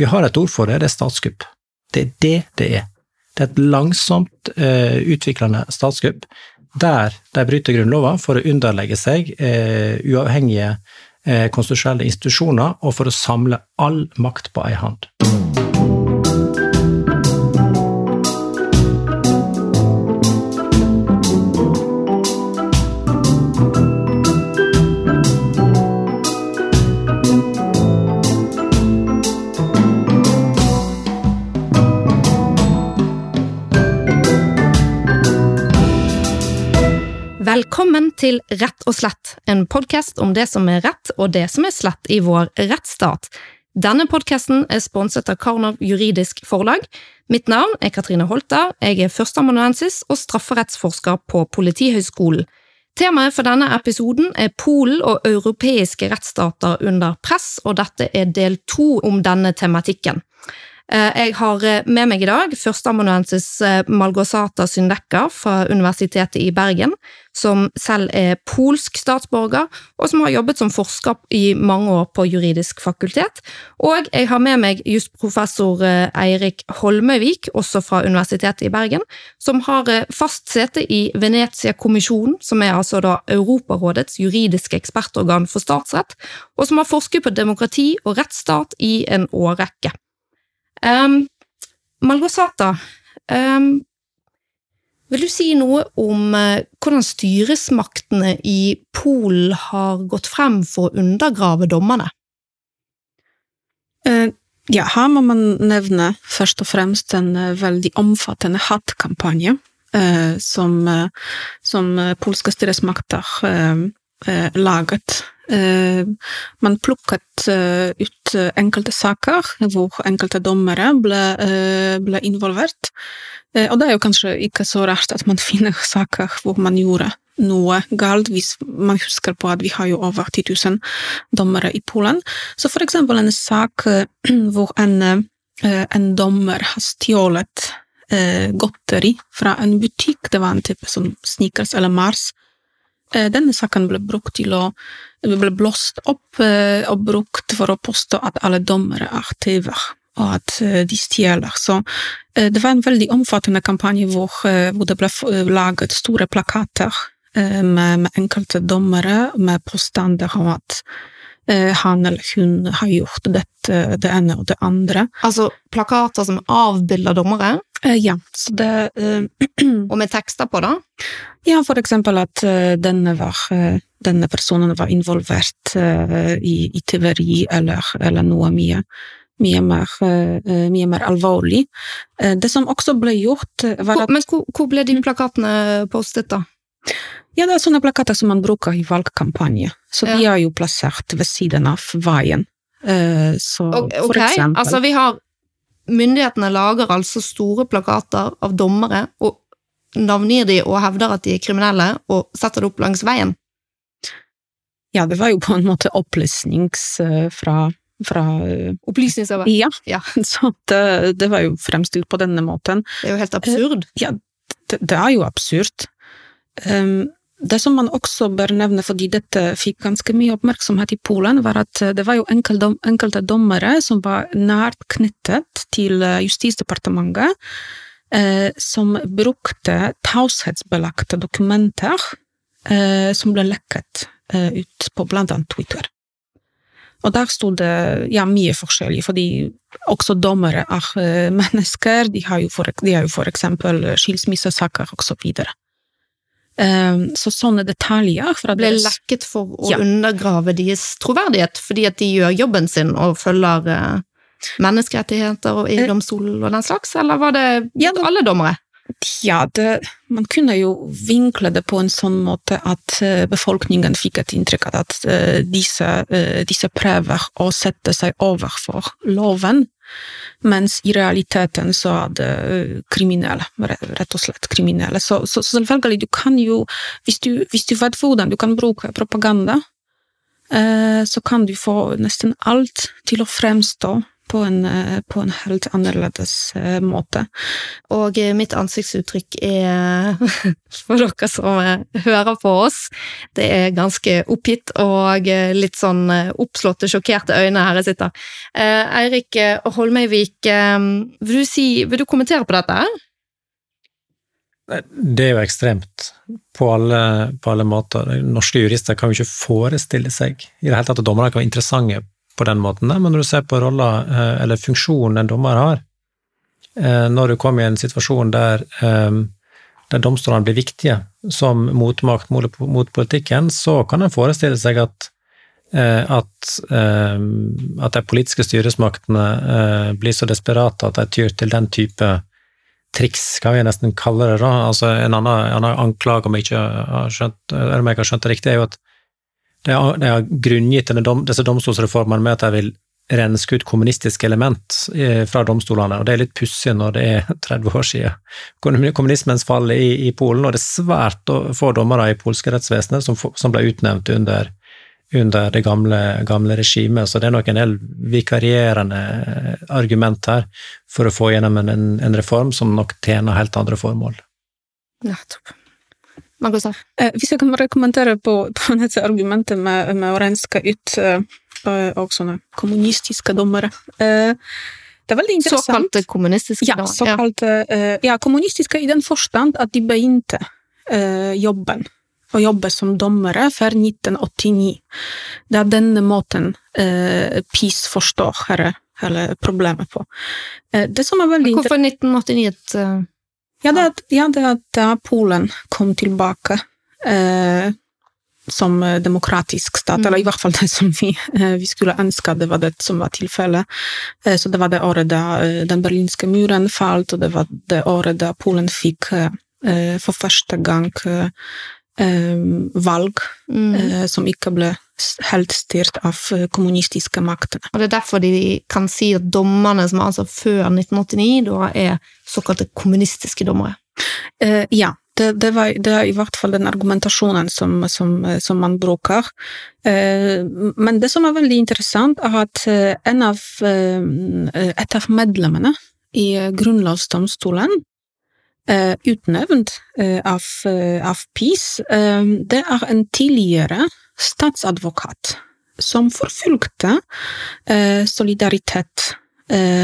Vi har et ord for det, det er statskupp. Det er det det er. Det er et langsomt uh, utviklende statskupp der de bryter Grunnloven for å underlegge seg uh, uavhengige uh, konstitusjonelle institusjoner og for å samle all makt på ei hand. Velkommen til Rett og slett, en podkast om det som er rett og det som er slett i vår rettsstat. Denne podkasten er sponset av Karnov juridisk forlag. Mitt navn er Katrine Holta, jeg er førsteamanuensis og strafferettsforsker på Politihøgskolen. Temaet for denne episoden er Polen og europeiske rettsstater under press, og dette er del to om denne tematikken. Eh, jeg har eh, med meg i dag førsteamanuensis eh, Malgosata Syndekka fra Universitetet i Bergen, som selv er polsk statsborger, og som har jobbet som forsker i mange år på juridisk fakultet. Og jeg har med meg jusprofessor Eirik Holmøyvik, også fra Universitetet i Bergen, som har fast sete i Venezia-kommisjonen, som er altså da Europarådets juridiske ekspertorgan for statsrett, og som har forsket på demokrati og rettsstat i en årrekke. Um, Malgosata, um, vil du si noe om uh, hvordan styresmaktene i Polen har gått frem for å undergrave dommerne? Uh, ja, her må man nevne først og fremst en uh, veldig omfattende hatkampanje som, som polske styresmakter laget Eh, man plukket eh, ut eh, enkelte saker hvor enkelte dommere ble, ble involvert. Og det er jo kanskje ikke så rart at man finner saker hvor man gjorde noe galt, hvis man husker på at vi har jo over 10 000 dommere i Polen. Så for eksempel en sak hvor en, en dommer har stjålet godteri fra en butikk, det var en type som Snickers eller Mars, Eh, denne saken ble brukt til å ble blåst opp eh, og brukt for å påstå at alle dommere er tyver, og at eh, de stjeler. Så det var en veldig omfattende kampanje hvor, hvor det ble laget store plakater med, med enkelte dommere med påstander om at han eller hun har gjort dette, det ene og det andre. Altså plakater som avbilder dommere? Eh, ja, så det uh, Og med tekster på, da? Ja, for eksempel at uh, denne, var, denne, personen var involvert i, i tyveri eller, eller, noe mye, mye, mer, mye mer alvorlig. det som også ble gjort, var at Men hvor, hvor ble de plakatene postet, da? Ja, det er sånne plakater som man bruker i valgkampanje. Så ja. de er jo plassert ved siden av veien. Så okay. for eksempel Altså, vi har Myndighetene lager altså store plakater av dommere og navngir de og hevder at de er kriminelle, og setter det opp langs veien. Ja, det var jo på en måte opplysnings uh, fra, fra uh, Opplysningsarbeid? Ja, ja. så det, det, var jo fremstilt på denne måten. Det er jo helt absurd. Ja, det, det, er jo absurd. Um, det som man også bør nevne, fordi dette fikk ganske mye oppmerksomhet i Polen, var at det var jo enkelte dommere som var nært knyttet til eh, Justisdepartementet, eh, som brukte taushetsbelagte dokumenter eh, som ble lekket eh, ut på blant annet Twitter. Og der sto det ja, mye forskjellig, fordi også dommere er eh, mennesker, de har jo for, de har jo for eksempel skilsmissesaker og så videre. Ehm, så sånne detaljer fra Ble deres... lekket for å ja. undergrave deres troverdighet, fordi at de gjør jobben sin og følger eh, menneskerettigheter og EU-domstolen eh. og den slags, eller var det ja, alle dommere? Ja, det, man kunne jo vinkle det på en sånn måte at eh, befolkningen fikk et inntrykk av at disse, disse prøver å sette seg overfor loven, mens i realiteten så er det øh, kriminelle, rett og slett kriminelle. Så, så, så selvfølgelig, du kan jo, hvis du, hvis du, vet hvordan du kan bruke propaganda, eh, så kan du få nesten alt til å fremstå på en, på en helt annerledes måte. Og mitt ansiktsuttrykk er, for dere som hører på oss, det er ganske oppgitt og litt sånn oppslåtte, sjokkerte øyne her jeg sitter. Eirik Holmeivik, vil du, si, vil du kommentere på dette? Det er jo ekstremt på alle, på alle, måter. Norske jurister kan jo ikke forestille seg i det hele tatt at dommere kan være interessante på den måten, men når du ser på rolla eh, eller funksjonen en dommer har, eh, når du kommer i en situasjon der, eh, der domstolene blir viktige som motmakt mot politikken, så kan en forestille seg at at, at de politiske styresmaktene blir så desperate at de tyr til den type triks, kan vi nesten kalle det. da, altså En annen, en annen anklage, om jeg ikke har skjønt, om jeg har skjønt det riktig, er jo at de har, grunngitt disse domstolsreformene med at de vil renske ut kommunistiske element eh, fra domstolene, og det er litt pussig når det er 30 år siden kommunismens fall i, i Polen, og det er svært få dommere i polske rettsvesenet som, som ble utnevnt under under det gamle, gamle regimet. Så det er nok en del vikarierende argument her for å få gjennom en, en reform som nok tjener helt andre formål. Nettopp. Margusa? Eh, hvis jeg kan bare kommentere på, på dette argumentet med, med å renske ut eh, også sånne kommunistiske dommere. Det er veldig interessant. Såkalte kommunistiske ja, dommere? Såkalte, eh, ja, kommunistiske i den forstand at de begynte jobben å jobbe som dommere før 1989. Det er denne måten PiS forstår hele, hele problemet på. Det som er veldig Hvorfor 1989? Ja, det, ja, det da Polen kom tilbake eh, som demokratisk stat, mm. eller i hvert fall det som vi, eh, vi skulle ønske det var det som var tilfellet. Eh, så det var det året da eh, den berlinske muren falt, og det var det året da Polen fikk for første gang Eh, valg mm. Eh, som ikke ble helt styrt av eh, kommunistiske makter. Og Det er derfor de kan si at dommerne som er altså før 1989, da er såkalte kommunistiske dommere? Uh, ja, det, det, var, det, er i hvert fall den argumentasjonen som, som, som man bruker. Men det som er veldig interessant, er at en av, et av medlemmene i grunnlovsdomstolen utnevnt av, av PiS, det er en tidligere statsadvokat som forfulgte solidaritet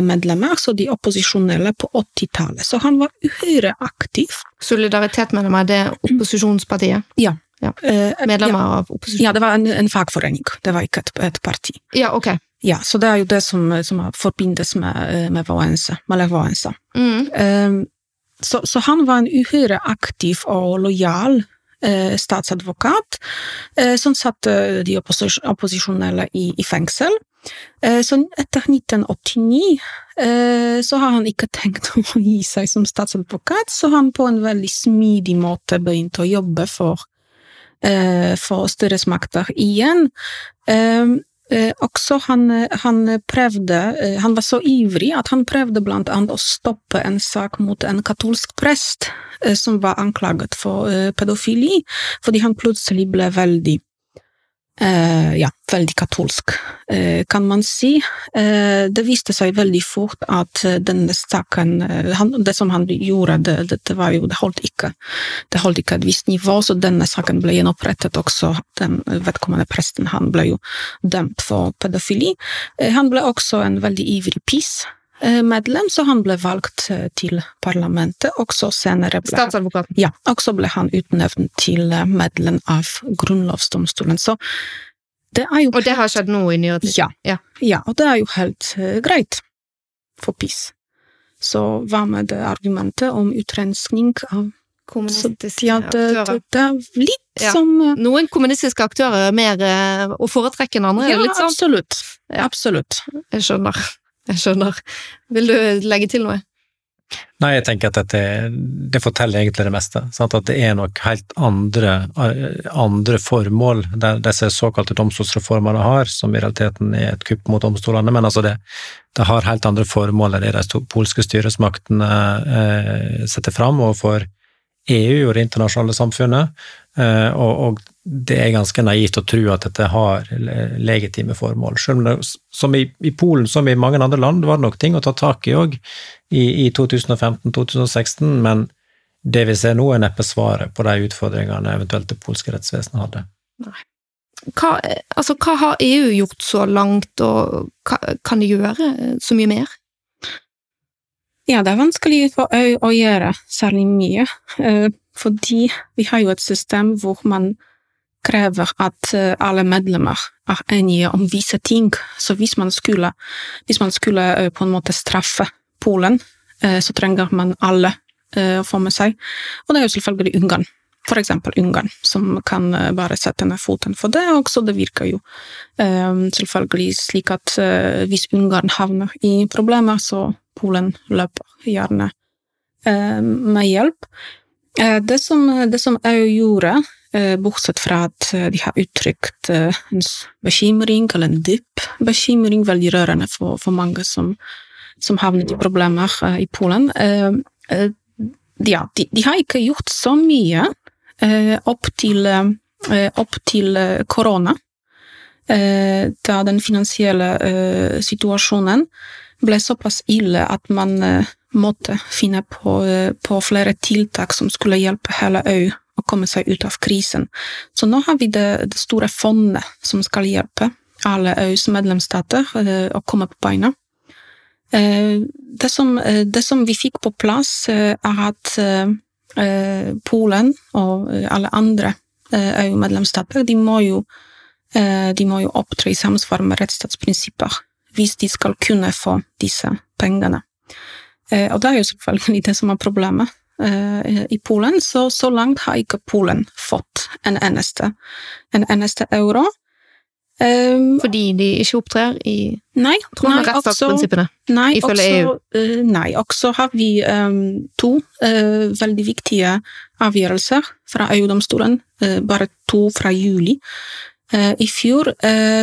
medlemmer, altså de opposisjonelle, på 80-tallet. Så han var uhyre aktiv. Solidaritet medlemmer, det er opposisjonspartiet? Ja. ja. Medlemmer ja. av opposisjonen? Ja, det var en, en, fagforening, det var ikke et, et, parti. Ja, ok. Ja, så det er jo det som, som forbindes med, med Våense, med Våense. Mm. Um, så, så, han var en uhyre aktiv og lojal eh, statsadvokat eh, som satte de oppos opposisjonelle i, i fengsel. Eh, så etter 1989 eh, så har han ikke tenkt å gi seg som statsadvokat, så han på en veldig smidig måte begynte å jobbe for, for styresmakter igjen. Eh, Eh, også han, han, prøvde eh, Han var så ivrig at han prøvde blant annet å stoppe en sak mot en katolsk prest eh, som var anklaget for eh, pedofili, fordi han plutselig ble veldig Eh, ja, veldig katolsk, uh, kan man si. Uh, det viste seg veldig fort at denne saken han, Det som han gjorde, det, det, det, var jo, det holdt ikke Det holdt ikke et visst nivå, så denne saken ble gjenopprettet også. Den vedkommende presten han ble jo dømt for pedofili. Han ble også en veldig ivrig pis Eh, medlem, så han ble valgt eh, til parlamentet. Også senere ble, Statsadvokaten? Ja, også ble han utnevnt til eh, medlem av grunnlovsdomstolen. Så det er jo Og det har skjedd nå i nyere tid? Ja, ja. ja, og det er jo helt greit for PiS. Så hva med det argumentet om utrenskning av kommunistiske ja, det, aktører. Det, det, litt ja. som Noen kommunistiske aktører er mer å foretrekke enn andre? Ja, sånn? absolutt. Ja. Absolutt. Jeg skjønner. Jeg skjønner. Vil du legge til noe? Nei, jeg tenker at dette, det forteller egentlig det meste. Sant? At det er nok helt andre, andre formål disse såkalte domstolsreformene har, som i realiteten er et kupp mot domstolene. Men altså det, det har helt andre formål enn det de polske styresmaktene eh, setter fram overfor EU og det internasjonale samfunnet. Eh, og, og, det er ganske naivt å tro at dette har legitime formål. Selv om det, som i, i, Polen som i mange andre land var det nok ting å ta tak i òg i, i 2015-2016, men det vi ser nå, er neppe svaret på de utfordringene eventuelt det polske rettsvesenet hadde. Nei. Hva, altså, hva har EU gjort så langt, og hva, kan de gjøre så mye mer? Ja, det er vanskelig for EU å gjøre særlig mye, eh, fordi vi har jo et system hvor man krever at eh, alle medlemmer er enige om visse ting. Så hvis man skulle, hvis man skulle eh, på en måte straffe Polen, så trenger man alle å få med seg. Og det er jo selvfølgelig Ungarn for eksempel Ungarn, som kan eh, bare sette ned foten for det. Og så det virker jo selvfølgelig slik at hvis Ungarn havner i problemer, så Polen løper gjerne med hjelp. Det, som, det som EU gjorde, bortsett fra at de har uttrykt en bekymring, eller en dyp bekymring, veldig rørende for, for mange som, som havnet i problemer i Polen. Ja, de, de, har ikke gjort så mye Eh, opp til, eh, opp til eh, korona, da den finansielle situasjonen ble såpass ille at man måtte finne på, på, flere tiltak som skulle hjelpe hele øy å komme seg ut av krisen. Så nå har vi det, det store fondet som skal hjelpe alle EUs medlemsstater å komme på beina. Det som, det som vi fikk på plass, er at Eh, Polen og eh, alle andre eh, EU-medlemsstater, de de må jo opptre i samsvar med rettsstatsprinsipper hvis de skal kunne få disse pengene. Og det er jo selvfølgelig det som er problemet i Polen, så så langt har ikke Polen fått en eneste, en eneste euro. Um, Fordi de ikke opptrer i nei, tråd med rettsstatsprinsippene? Nei, ifølge EU? Uh, eh, nei, også har vi um, to uh, veldig viktige avgjørelser fra EU-domstolen, uh, bare to fra juli i fjor,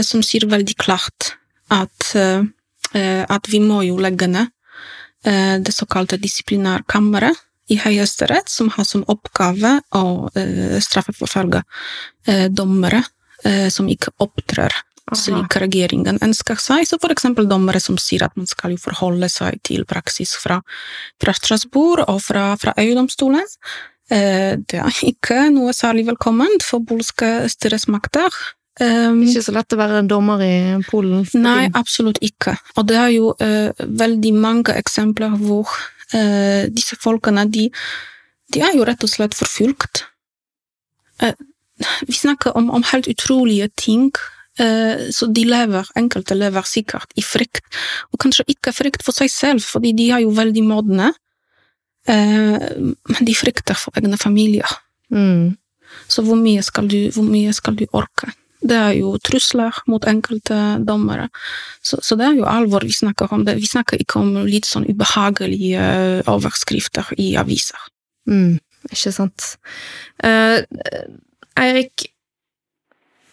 som sier veldig klart at, at vi må jo legge ned det såkalte disiplinærkammeret i Høyesterett, som har som oppgave å straffeforfølge dommere uh, som ikke opptrer slik regjeringen ønsker seg. Så for eksempel dommere som sier at man skal forholde seg til praksis fra, fra Strasbourg og fra, fra EU-domstolen. Eh, det er ikke noe særlig velkomment for polske styresmakter. Um, ikke så lett å være dommer i Polen? Nei, absolutt ikke. Og det er jo uh, veldig mange eksempler hvor uh, disse folkene, de, de, er jo rett og slett forfulgt. Uh, vi snakker om, om helt utrolige ting. Eh, så de lever, enkelte lever sikkert i frykt, og kanskje ikke frykt for seg selv, fordi de er jo veldig modne, eh, men de frykter for egne familier. Mm. Så hvor mye, skal du, hvor mye skal du orke? Det er jo trusler mot enkelte dommere. Så, så, det er jo alvor vi snakker om. det. Vi snakker ikke om litt sånn ubehagelige overskrifter i aviser. Mm, ikke sant. Uh, Eirik,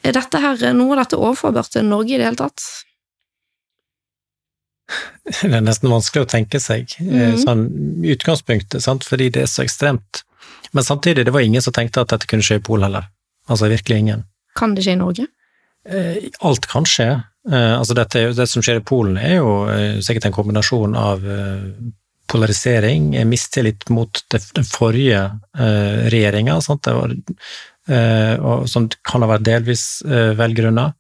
er dette her noe av dette overførbart til Norge i det hele tatt? Det er nesten vanskelig å tenke seg, mm. sånn utgangspunktet, sant? fordi det er så ekstremt. Men samtidig, det var ingen som tenkte at dette kunne skje i Polen heller. Altså virkelig ingen. Kan det skje i Norge? Eh, alt kan skje. Altså dette, det som skjer i Polen, er jo sikkert en kombinasjon av polarisering, mistillit mot den forrige regjeringa. Eh, som kan ha vært delvis eh, velgrunna.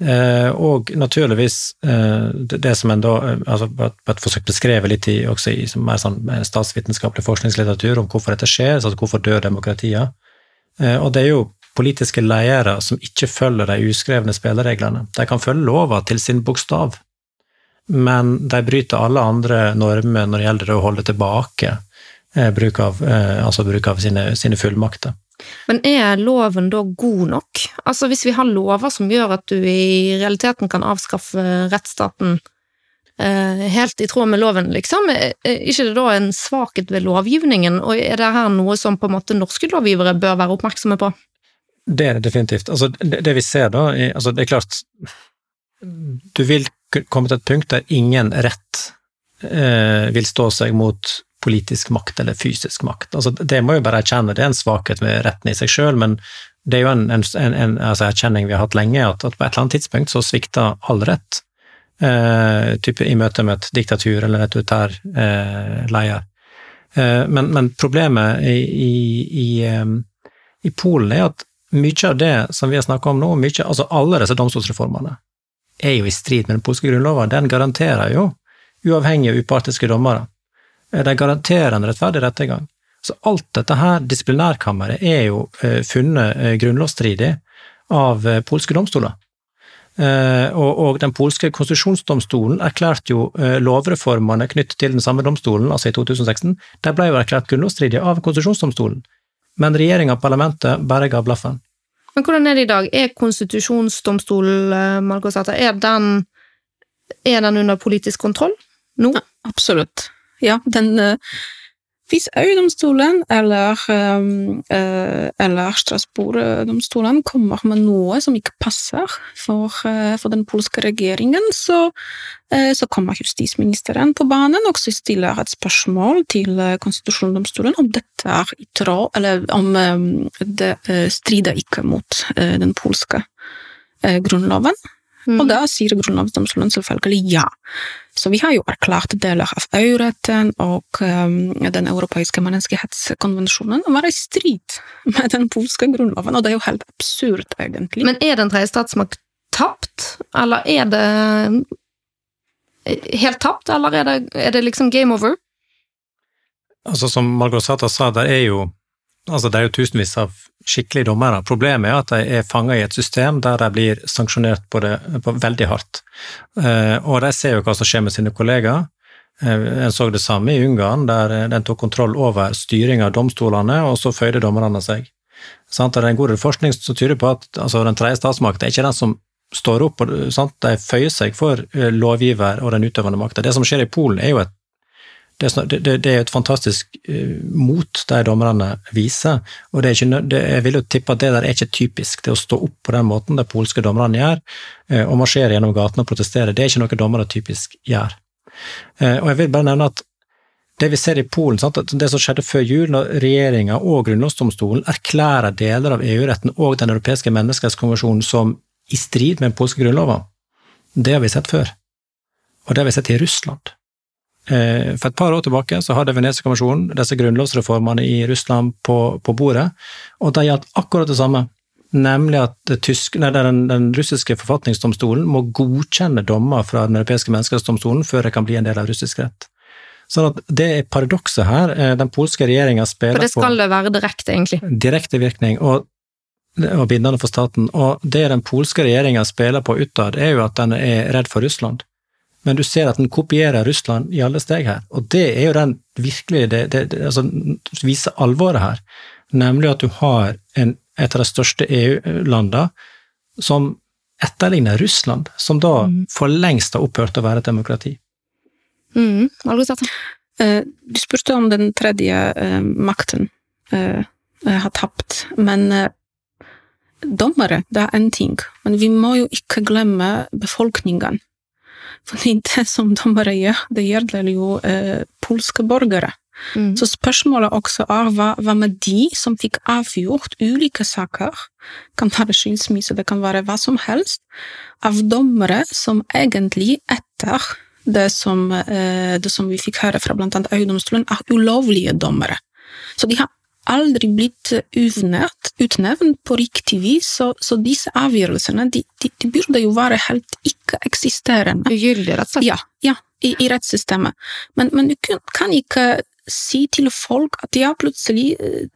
Eh, og naturligvis det som en da altså forsøkt forsøk beskrevet litt i, også i mer sånn statsvitenskapelig forskningslitteratur om hvorfor dette skjer, altså hvorfor dør demokratier. Og det er jo politiske ledere som ikke følger de uskrevne spillereglene. De kan følge lova til sin bokstav, men de bryter alle andre normer når det gjelder å holde tilbake bruk av, altså bruk av sine, sine fullmakter. Men er loven da god nok? Altså hvis vi har lover som gjør at du i realiteten kan avskaffe rettsstaten eh, helt i tråd med loven, liksom, er ikke det da en svakhet ved lovgivningen, og er det her noe som på en måte norske lovgivere bør være oppmerksomme på? Det er det definitivt. Altså, det, det vi ser da, er, altså det er klart Du vil komme til et punkt der ingen rett eh, vil stå seg mot politisk makt eller fysisk makt. Altså, det må jo bare erkjenne, det er en svakhet ved retten i seg sjøl, men det er jo en, en, en, en altså erkjenning vi har hatt lenge, at, at, på et eller annet tidspunkt så svikter all rett. Eh, type i møte med et diktatur eller et autoritær eh, leder. Eh, men, men, problemet i, i, i, eh, i, Polen er at mye av det som vi har snakka om nå, mye, altså alle disse domstolsreformene, er jo i strid med den polske grunnloven. Den garanterer jo uavhengige og upartiske dommere. Eh, de garanterer en rettferdig rettergang. Så alt dette her, disiplinærkammeret, er jo eh, funnet eh, grunnlovsstridig av polske domstoler. Og, den polske konstitusjonsdomstolen erklærte jo lovreformene knyttet til den samme domstolen, altså i 2016, de ble jo erklært grunnlovsstridige av konstitusjonsdomstolen. Men regjeringa og parlamentet bare ga blaffen. Men hvordan er det i dag? Er konstitusjonsdomstolen, Malgosata, er den, er den under politisk kontroll nå? Ja, absolutt. Ja, den hvis EU-domstolen eller, ehm, eh, eller Strasbourg-domstolen kommer med noe som ikke passer for, eh, for den polske regjeringen, så, eh, så, kommer justisministeren på banen og stiller et spørsmål til konstitusjonsdomstolen om dette er i tråd, eller om det strider ikke mot den polske grunnloven. Mm. Og da sier grunnlovsdomstolen selvfølgelig ja. Så vi har jo erklært deler av EU-retten og um, den europeiske menneskerettskonvensjonen være i strid med den polske grunnloven, og det er jo helt absurd, egentlig. Men er den tredje statsmakt tapt, eller er det helt tapt, eller er det, er det liksom game over? Altså, som Margot Sata sa, det er jo altså det er jo tusenvis av skikkelige dommere. Problemet er at de er fanga i et system der de blir sanksjonert på det på veldig hardt. Eh, og de ser jo hva som skjer med sine kollegaer. Eh, en så det samme i Ungarn, der den tok kontroll over styring av domstolene, og så føyde dommerne seg. Sant? Det er en god forskning som tyder på at altså, den tredje statsmakten er ikke den som står opp, og de føyer seg for eh, lovgiver og den utøvende makta. Det som skjer i Polen, er jo et det, det, det, er et fantastisk uh, mot de dommerne viser. og det er ikke, det, Jeg vil jo tippe at det der er ikke typisk, det å stå opp på den måten de polske dommerne gjør, uh, og marsjere gjennom gatene og protestere. Det er ikke noe dommere typisk gjør. Uh, og jeg vil bare nevne at det vi ser i Polen, sant, det som skjedde før jul, når regjeringa og grunnlovsdomstolen erklærer deler av EU-retten og Den europeiske menneskerettskonvensjonen som i strid med den polske grunnloven, det har vi sett før. Og det har vi sett i Russland. Eh, for et par år tilbake så hadde Venezia-kommisjonen disse grunnlovsreformene i Russland på, på, bordet, og det gjaldt akkurat det samme. Nemlig at tysk, nei, den, den, russiske forfatningsdomstolen må godkjenne dommer fra Den europeiske menneskerettsdomstolen før det kan bli en del av russisk rett. Sånn at Det er paradokset her. Eh, den polske regjeringa spiller på For det skal det være direkte, egentlig? Direkte virkning, og, og bindende for staten. Og det den polske regjeringa spiller på utad, er jo at den er redd for Russland men du ser at den kopierer Russland i alle steg her. Og det er jo den virkelig det, det, det altså, viser alvoret her. Nemlig at du har en, et av de største EU-landene som etterligner Russland, som da mm. for lengst har opphørt å være et demokrati. Mm. Uh, du spurte om den tredje uh, makten uh, har tapt, men dommere, det er én ting. Men vi må jo ikke glemme befolkningen. Fordi det som dommere gjør, det gjelder jo eh, polske borgere. Mm. Så spørsmålet også er hva, hva, med de som fikk avgjort ulike saker, kan være skilsmisse, det kan være hva som helst, av dommere som egentlig etter det som, eh, det som vi fikk høre fra annet EU-domstolen, er ulovlige dommere. Så de har aldri blitt utnevnt, utnevnt på riktig vis, så, så disse avgjørelsene de, de, de, burde jo være helt ikke-eksisterende. Ugyldig, rett og slett? Ja, ja i, i rettssystemet. Men, men, du kan ikke si til folk at ja, plutselig eh,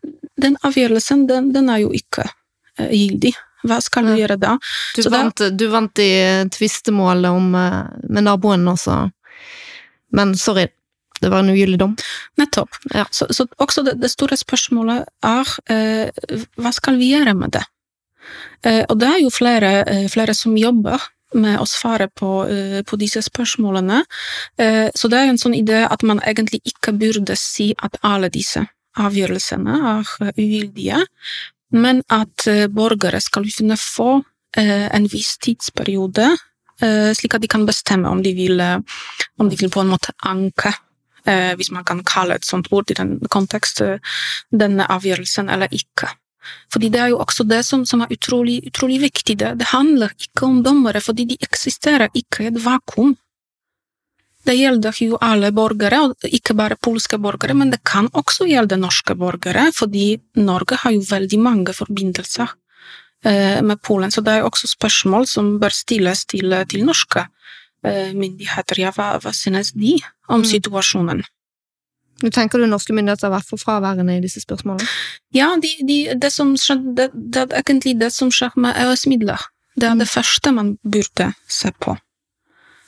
Den avgjørelsen, den, den er jo ikke uh, gyldig. Hva skal du gjøre da? Du vant, da, du vant i tvistemålet om, eh, med naboen også, men sorry, det var en ugyldig dom. Nettopp. Ja. Så, så, også det, det, store spørsmålet er uh, hva skal vi gjøre med det? Eh, og det er jo flere, eh, flere som jobber med å svare på, eh, på disse spørsmålene. Eh, så det er en sånn idé at man egentlig ikke burde si at alle disse avgjørelsene er uvildige, men at eh, borgere skal kunne få en viss tidsperiode slik at de kan bestemme om de vil, om de vil på en måte anke eh, hvis man kan kalle et sånt ord i den kontekst, eh, denne avgjørelsen eller ikke. Fordi det er jo også det som, som er utrolig, utrolig viktig. Det, det handler ikke om dommere, fordi de eksisterer ikke i et vakuum. Det gjelder jo alle borgere, og ikke bare polske borgere, men det kan også gjelde norske borgere, fordi Norge har jo veldig mange forbindelser eh, med Polen. Så det er også spørsmål som bør stilles til, til norske eh, myndigheter. Ja, hva, hva synes de om mm. situasjonen? Du tenker du norske myndigheter har vært for fraværende i disse spørsmålene? Ja, de, de, det, som skjer, det, det, er egentlig det som skjer med EØS-midler. Det er det mm. første man burde se på.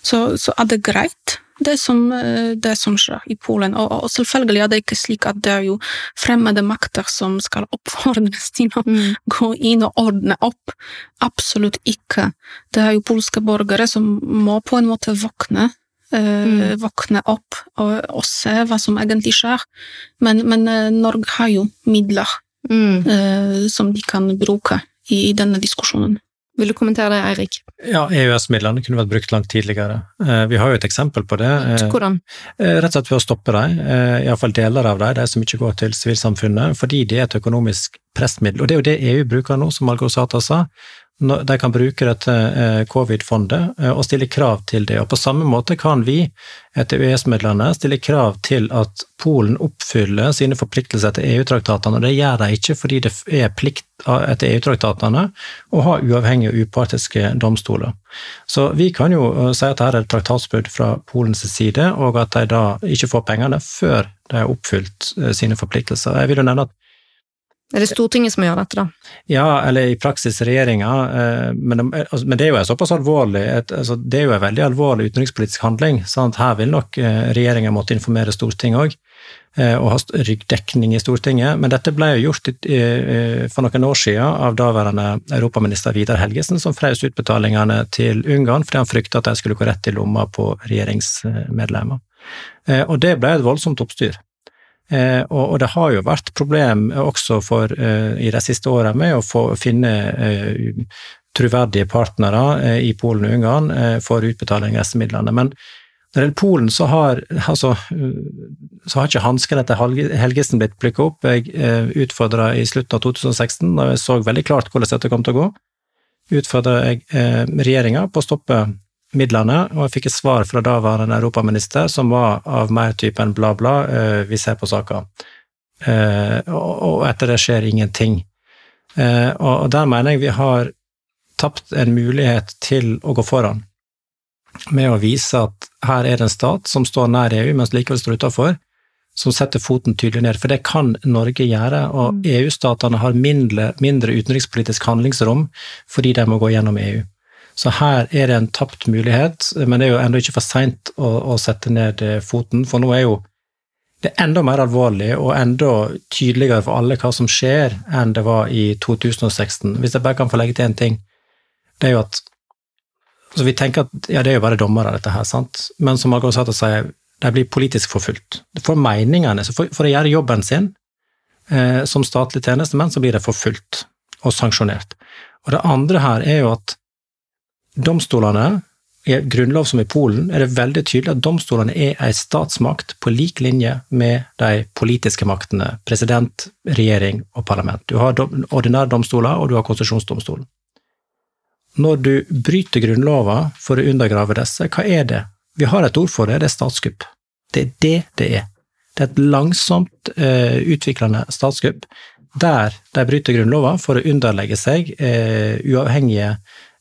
Så, så er det greit det som, eh, det som skjer i Polen. Og, og, selvfølgelig er det ikke slik at det er jo fremmede makter som skal oppfordres til å mm. gå inn og ordne opp. Absolutt ikke. Det er jo polske borgere som må på en måte våkne. Eh, mm. Våkne opp og, og, se hva som egentlig skjer. Men, men eh, Norge har jo midler mm. eh, som de kan bruke i, i denne diskusjonen. Vil du kommentere det, Eirik? Ja, EØS-midlene kunne vært brukt langt tidligere. Vi har jo et eksempel på det. Hvordan? Rett og slett ved å stoppe dem, iallfall deler av dem, de som ikke går til sivilsamfunnet, fordi de er et økonomisk pressmiddel. Og det er jo det EU bruker nå, som Algosata sa de kan bruke dette eh, covid-fondet eh, og stille krav til det. Og På samme måte kan vi etter EØS-midlene stille krav til at Polen oppfyller sine forpliktelser etter EU-traktatene. og Det gjør de ikke fordi det er plikt etter EU-traktatene å ha uavhengige og upartiske domstoler. Så vi kan jo eh, si at dette er et traktatsbrudd fra Polens side, og at de da ikke får pengene før de har oppfylt sine forpliktelser. Jeg vil jo nevne at er det Stortinget som gjør dette, da? Ja, eller i praksis regjeringa. Eh, men, altså, det er jo såpass alvorlig, altså, det er jo en veldig alvorlig utenrikspolitisk handling. Sant? Her vil nok eh, regjeringa måtte informere Stortinget òg, eh, og ha ryggdekning i Stortinget. Men dette ble jo gjort for noen år siden av daværende europaminister Vidar Helgesen, som frøs utbetalingene til Ungarn fordi han frykta at de skulle gå rett i lomma på regjeringsmedlemmer. Og det ble et voldsomt oppstyr. Eh, og, og, det har jo vært problem også for, eh, i de siste åra med å få, finne eh, troverdige partnere i Polen og Ungarn for utbetaling av disse midlene. Men når det gjelder Polen, så har, altså, så har ikke hanskene etter Helgesen blitt plukket opp. Jeg utfordra i slutten av 2016, da jeg så veldig klart hvordan dette kom til å gå, utfordra jeg regjeringa på å stoppe midlene, og jeg fikk et svar fra daværende europaminister som var av mer typen bla, bla, eh, vi ser på saka. Eh, og etter det skjer ingenting. Eh, og der mener jeg vi har tapt en mulighet til å gå foran, med å vise at her er det en stat som står nær EU, mens likevel står utafor, som setter foten tydelig ned. For det kan Norge gjøre, og mm. EU-statene har mindre, mindre utenrikspolitisk handlingsrom fordi de må gå gjennom EU. Så her er det en tapt mulighet, men det er jo ennå ikke for seint å, å, sette ned eh, foten, for nå er jo det enda mer alvorlig og enda tydeligere for alle hva som skjer, enn det var i 2016. Hvis jeg bare kan få legge til en ting, det er jo at så Vi tenker at ja, det er jo bare dommere, dette her, sant? men som Margot Sato sier, de blir politisk forfulgt. For meningene, for, for å gjøre jobben sin eh, som statlig tjenestemenn, så blir de forfulgt og sanksjonert. Og det andre her er jo at domstolene, i grunnlov som i Polen, er det veldig tydelig at domstolene er en statsmakt på lik linje med de politiske maktene, president, regjering og parlament. Du har ordinære domstoler, og du har konsesjonsdomstolen. Når du bryter grunnlova for å undergrave disse, hva er det? Vi har et ord for det, det er statskupp. Det er det det er. Det er et langsomt uh, utviklende statskupp der de bryter grunnlova for å underlegge seg uh, uavhengige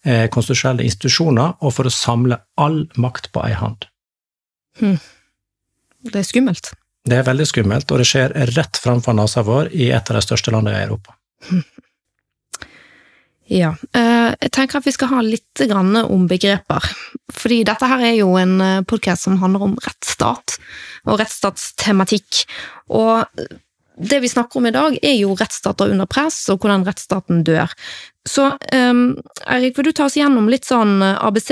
eh, konstitusjonelle institusjoner, og for å samle all makt på ei hand. Hmm. Det er skummelt. Det er veldig skummelt, og det skjer rett framfor nesa vår i et av de største landene i Europa. Ja, eh, jeg tenker at vi skal ha litt om begreper. Fordi dette her er jo en eh, podkast som handler om rettsstat og rettsstatstematikk. Og det vi snakker om i dag, er jo rettsstater under press, og hvordan rettsstaten dør. Så um, Erik, vil du ta oss gjennom litt sånn eh, ABC?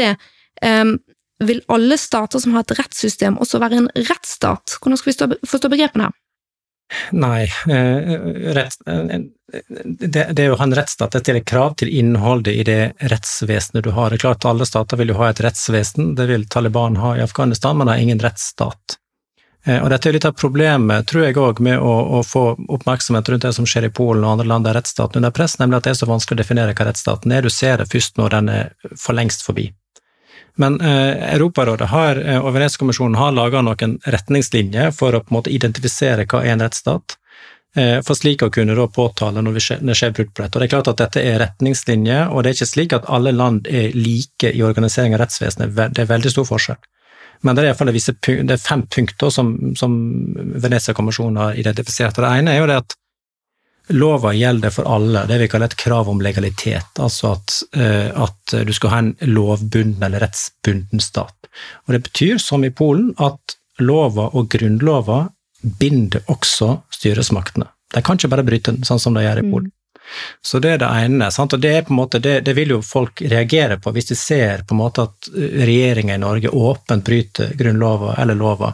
Um, vil alle stater som har et rettssystem, også være en rettsstat? Hvordan skal vi forstå begrepene her? Nei, eh, rett, eh, det, det å ha en rettsstat det stiller krav til innholdet i det rettsvesenet du har. Det er klart Alle stater vil jo ha et rettsvesen, det vil Taliban ha i Afghanistan, men har ingen rettsstat. Eh, og dette er litt av problemet, tror jeg òg, med å, å, få oppmerksomhet rundt det som skjer i Polen og andre land der rettsstaten under press, nemlig at det er så vanskelig å definere hva rettsstaten er. Du ser det først når den er for lengst forbi. Men eh, Europarådet har, eh, og Venezia-kommisjonen har laga noen retningslinjer for å på en måte identifisere hva er en rettsstat. Eh, for slik å kunne da påtale når det skjer brudd på dette. Og Det er klart at dette er retningslinjer, og det er ikke slik at alle land er like i organisering av rettsvesenet. Det er veldig stor forskjell. Men det er iallfall fem punkter som, som Venezia-kommisjonen har identifisert. og Det ene er jo det at lova gjelder for alle, det vi kaller et krav om legalitet. Altså at, eh, at du skal ha en lovbunden eller rettsbunden stat. Og Det betyr, som i Polen, at lova og grunnlova binder også styresmaktene. De kan ikke bare bryte den, sånn som de gjør i Polen. Så det er det ene. Sant? Og det, er på en måte, det, det, vil jo folk reagere på hvis de ser på en måte at regjeringa i Norge åpent bryter grunnlova eller lova.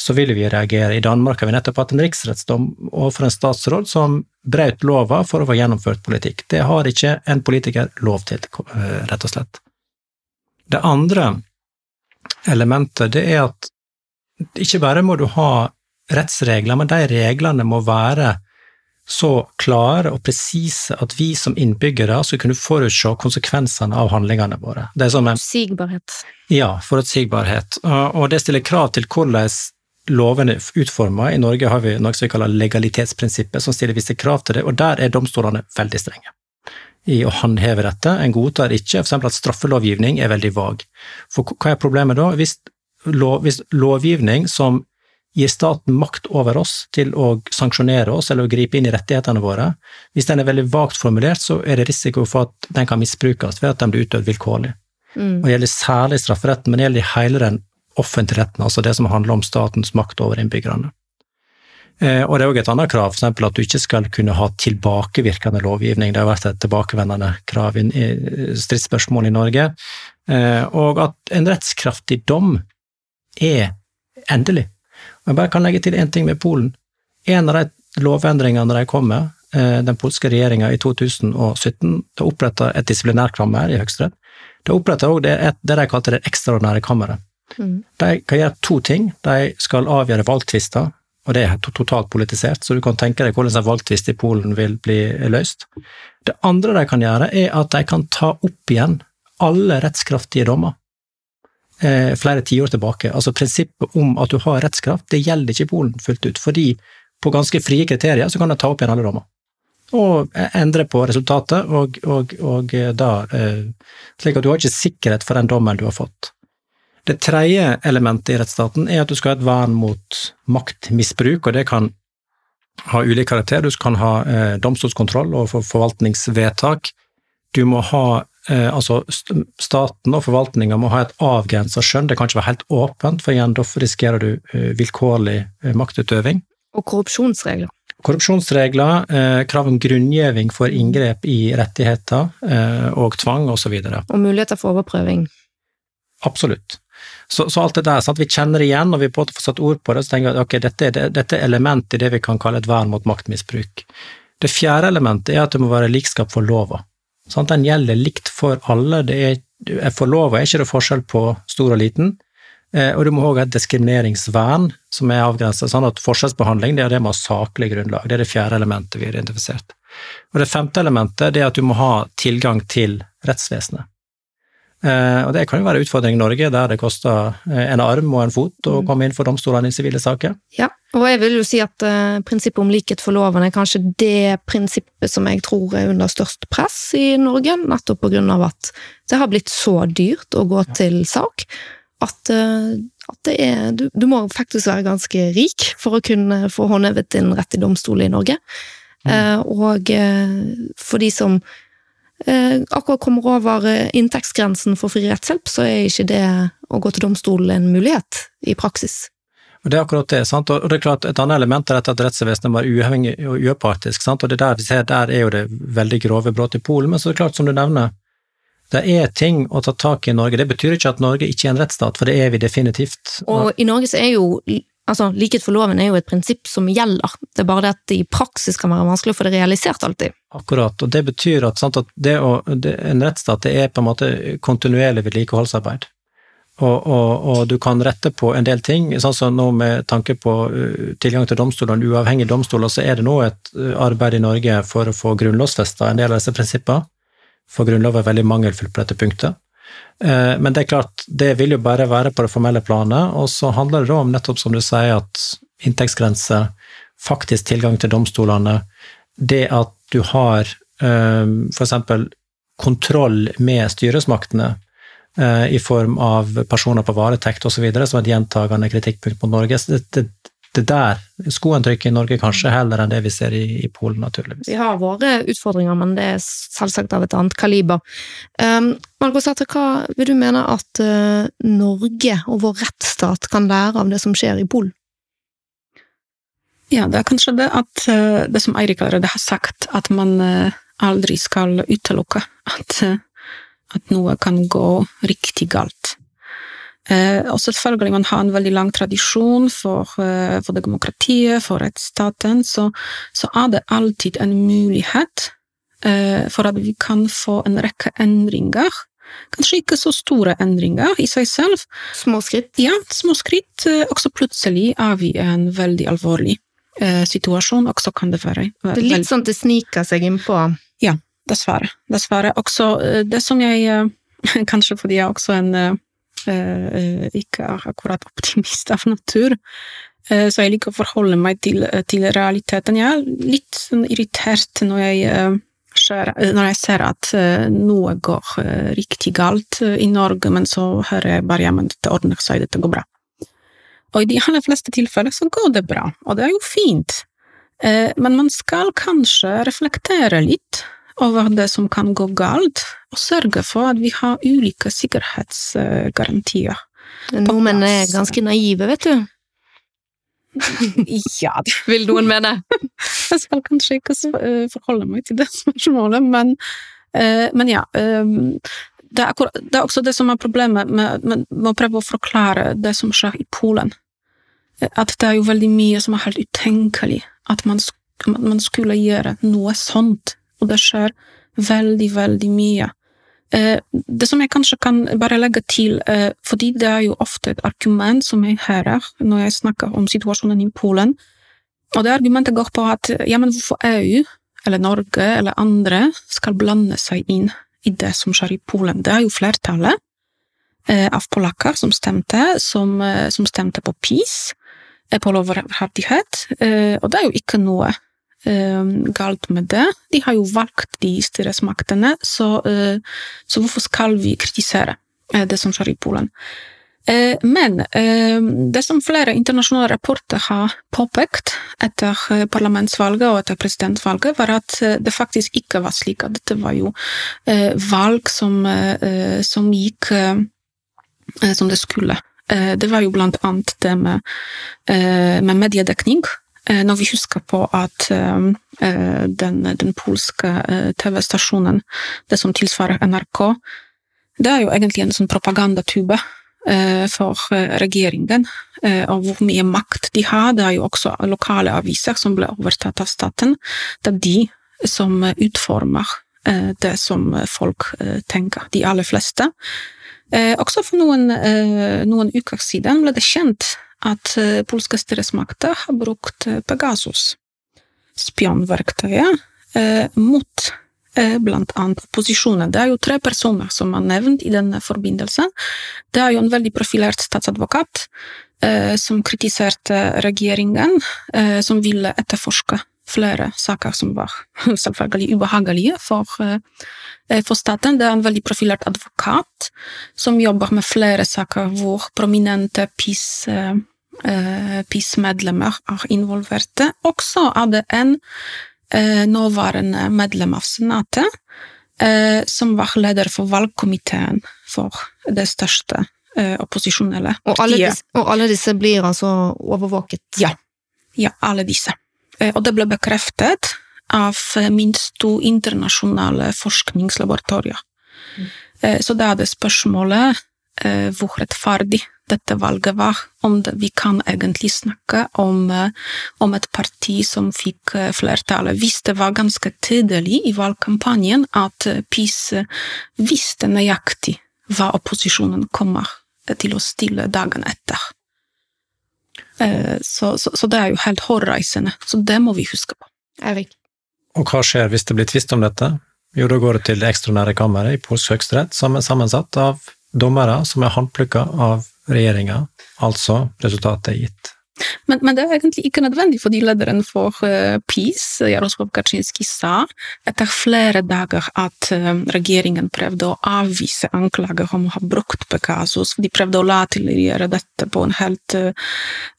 Så vil vi reagere. I Danmark har vi nettopp hatt en riksrettsdom overfor en statsråd som brøt lova for å få gjennomført politikk. Det har ikke en politiker lov til, eh, rett og slett. Det andre elementet, det er at ikke bare må du ha rettsregler, men de reglene må være så klare og presise at vi som innbyggere skal kunne forutse konsekvensene av handlingene våre. Det som en Forutsigbarhet. Ja, forutsigbarhet. Og det stiller krav til hvordan lovene er utforma. I Norge har vi noe som vi kaller legalitetsprinsippet, som stiller visse krav til det, og der er domstolene veldig strenge i å håndheve dette. En godtar ikke f.eks. at straffelovgivning er veldig vag. For hva er problemet da? Hvis, lov, hvis lovgivning som gir staten makt over oss til å sanksjonere oss eller å gripe inn i rettighetene våre. Hvis den er veldig vagt formulert, så er det risiko for at den kan misbrukes ved at den blir utøvd vilkårlig. Mm. Og Det gjelder særlig strafferetten, men det gjelder hele den offentlige retten, altså det som handler om statens makt over innbyggerne. Eh, og det er òg et annet krav, f.eks. at du ikke skal kunne ha tilbakevirkende lovgivning. Det har vært et tilbakevendende krav i stridsspørsmål i Norge. Eh, og at en rettskraftig dom er endelig. Jeg bare kan legge til én ting med Polen. En av de lovendringene de kom med, eh, den polske regjeringa i 2017, det oppretta et disiplinærkammer i Høyesterett. Det oppretta òg det, det de kalte det ekstraordinære kammeret. Mm. De kan gjøre to ting. De skal avgjøre valgtvister, og det er totalt politisert, så du kan tenke deg hvordan en valgtvist i Polen vil bli løst. Det andre de kan gjøre, er at de kan ta opp igjen alle rettskraftige dommer eh, flere tiår tilbake. Altså Prinsippet om at du har rettskraft, det gjelder ikke i Polen fullt ut. Fordi på ganske frie kriterier så kan du ta opp igjen alle dommer. Og endre på resultatet, og, og, og eh, da eh, Slik at du har ikke sikkerhet for den dommen du har fått. Det tredje elementet i rettsstaten er at du skal ha et vern mot maktmisbruk, og det kan ha ulik karakter. Du kan ha eh, domstolskontroll overfor forvaltningsvedtak. Du må ha altså Staten og forvaltninga må ha et avgrensa skjønn, det kan ikke være helt åpent, for igjen da risikerer du eh, vilkårlig eh, maktutøving. Og korrupsjonsregler. Korrupsjonsregler, krav om grunngjeving for inngrep i rettigheter og tvang osv. Og, så og muligheter for overprøving. Absolutt. Så, så, alt det der, sant? vi kjenner det igjen, og vi på får satt ord på det, så tenker vi at okay, dette, dette er element i det vi kan kalle et vern mot maktmisbruk. Det fjerde elementet er at det må være likskap for lova. Sånn, den gjelder likt for alle. Det er, for lova er ikke det forskjell på stor og liten. Eh, og du må òg ha et diskrimineringsvern som er avgrensa, sånn at forskjellsbehandling det er det med saklig grunnlag. Det er det fjerde elementet vi har identifisert. Og det femte elementet det er at du må ha tilgang til rettsvesenet. Eh, og det kan jo være en utfordring i Norge, der det koster eh, en arm og en fot å mm. komme inn for domstolene i sivile saker. Ja, og jeg vil jo si at uh, prinsippet om likhet for loven er kanskje det prinsippet som jeg tror er under størst press i Norge, nettopp på grunn av at det har blitt så dyrt å gå til sak at, uh, at det er du, du, må faktisk være ganske rik for å kunne få håndhevet din rett i domstol i Norge. Mm. Uh, og for de som akkurat kommer over inntektsgrensen for fri rettshjelp, så er ikke det å gå til domstolen en mulighet i praksis. Og Det er akkurat det. sant? Og det er klart Et annet element er at rettsvesenet var uavhengig og upartisk. sant? Og det der vi ser, der er jo det veldig grove brudd i Polen. Men så er det klart, som du nevner, det er ting å ta tak i i Norge. Det betyr ikke at Norge ikke er en rettsstat, for det er vi definitivt. Og i Norge så er jo Altså, Likhet for loven er jo et prinsipp som gjelder, det er bare det at det i praksis kan være vanskelig å få det realisert alltid. Akkurat, og det betyr at, sant, at det å, det, en rettsstat det er på en måte kontinuerlig vedlikeholdsarbeid. Og, og, og, du kan rette på en del ting. sånn som nå Med tanke på tilgang til domstolene, uavhengige domstoler, så er det nå et arbeid i Norge for å få grunnlovfesta en del av disse prinsippene. For Grunnloven er veldig mangelfull på dette punktet. Men det er klart, det vil jo bare være på det formelle planet, og så handler det da om nettopp som du sier, at inntektsgrense, faktisk tilgang til domstolene, det at du har f.eks. kontroll med styresmaktene, Eh, i form av personer på varetekt osv., som et gjentagende kritikkpunkt mot Norge. Det, det, det der skoen trykker i Norge, kanskje, heller enn det vi ser i, i, Polen, naturligvis. Vi har våre utfordringer, men det er selvsagt av et annet kaliber. Um, Margot Sæther, hva vil du mene at uh, Norge og vår rettsstat kan lære av det som skjer i Polen? Ja, det er kanskje det at uh, det som Eirik allerede har sagt, at man uh, aldri skal utelukke at at noe kan gå riktig galt. Eh, og selvfølgelig, man har en veldig lang tradisjon for, eh, for demokratiet, for rettsstaten, så, så, er det alltid en mulighet eh, for at vi kan få en rekke endringer. Kanskje ikke så store endringer i seg selv. Små skritt? Ja, små skritt. Også plutselig er vi i en veldig alvorlig eh, situasjon. Også kan det være Det er litt sånn at det sniker seg innpå? Ja, Dessverre. Dessverre. Også eh, det som jeg eh, Kanskje fordi jeg også en eh, ikke akkurat optimist av natur, så jeg liker å forholde meg til, til realiteten. Jeg er litt sånn irritert når jeg, når jeg ser at noe går riktig galt i Norge, men så hører jeg bare ja, men dette ordner seg, dette går bra. Og i de aller fleste tilfeller så går det bra, og det er jo fint. Men man skal kanskje reflektere litt over det som kan gå galt, og sørge for at vi har ulike sikkerhetsgarantier. Nordmenn er ganske naive, vet du. ja Vil noen mene? Jeg skal kanskje ikke eh, forholde meg til det spørsmålet, men, eh, men ja. Ehm, det er, akkurat, det er, også det som er problemet med, med, med, å prøve å forklare det som skjer i Polen. At det er jo veldig mye som er helt utenkelig. At man, man skulle gjøre noe sånt og det skjer veldig, veldig mye. Eh, det som jeg kanskje kan bare legge til, eh, fordi det er jo ofte et argument som jeg hører når jeg snakker om situasjonen i Polen, og det argumentet går på at ja, men hvorfor EU, eller Norge, eller andre skal blande seg inn i det som skjer i Polen? Det er jo flertallet eh, av polakker som stemte, som, som stemte på PiS, på lov og det er jo ikke noe galt med det. De har jo valgt de styresmaktene, så, eh, så hvorfor skal vi kritisere eh, det som skjer i Polen? Eh, men ehm, det som flere internasjonale rapporter har påpekt etter parlamentsvalget og etter presidentvalget, var at det faktisk ikke var slik at dette var jo valg som, som gikk som det skulle. Det var jo blant annet det med, med mediedekning, når vi husker på at eh, eh, den, den polske TV-stasjonen, det som tilsvarer NRK, det er jo egentlig en sånn propagandatube for regjeringen, og hvor mye makt de har. Det er jo også lokale aviser som ble overtatt av staten. Det er de som utformer det som folk tenker, de aller fleste. Også for noen, noen uker siden ble det kjent at eh, polske styresmakter har brukt eh, Pegasus, spionverktøyet, eh, mot blant annet opposisjonen. Det er jo tre personer som er nevnt i denne forbindelsen. Det er jo en veldig profilert statsadvokat som kritiserte regjeringen, som ville etterforske flere saker som var selvfølgelig ubehagelige for, for staten. Det er en veldig profilert advokat som jobber med flere saker hvor prominente PiS PiS-medlemmer er involverte. Også er det en eh, nåværende medlem av Senatet eh, som var leder for valgkomiteen for det største opposisjonelle partiet. Og alle, disse, og alle disse blir altså overvåket? Ja. Ja, alle disse. Og det ble bekreftet av minst to internasjonale forskningslaboratorier. Mm. Så da er det spørsmålet hvor rettferdig dette valget var. Om det, vi kan egentlig snakke om, eh, om, et parti som fikk eh, flertallet. Hvis det var ganske tydelig i valgkampanjen at eh, PiS visste nøyaktig hva opposisjonen kommer til å stille dagen etter. Eh, så, så, så, det er jo helt hårreisende. Så det må vi huske på. Erik. Og hva skjer hvis det blir tvist om dette? Jo, da går det til det ekstraordinære kammeret i polsk høyesterett, sammensatt av dommere som er håndplukka av regjeringa, altså resultatet er gitt. Men, men, det er egentlig ikke nødvendig, fordi lederen for uh, PiS, Jaroslav Kaczynski, sa etter flere dager at uh, regjeringen prøvde å avvise anklager om å ha brukt Pegasus. De prøvde å latterliggjøre dette på en helt uh,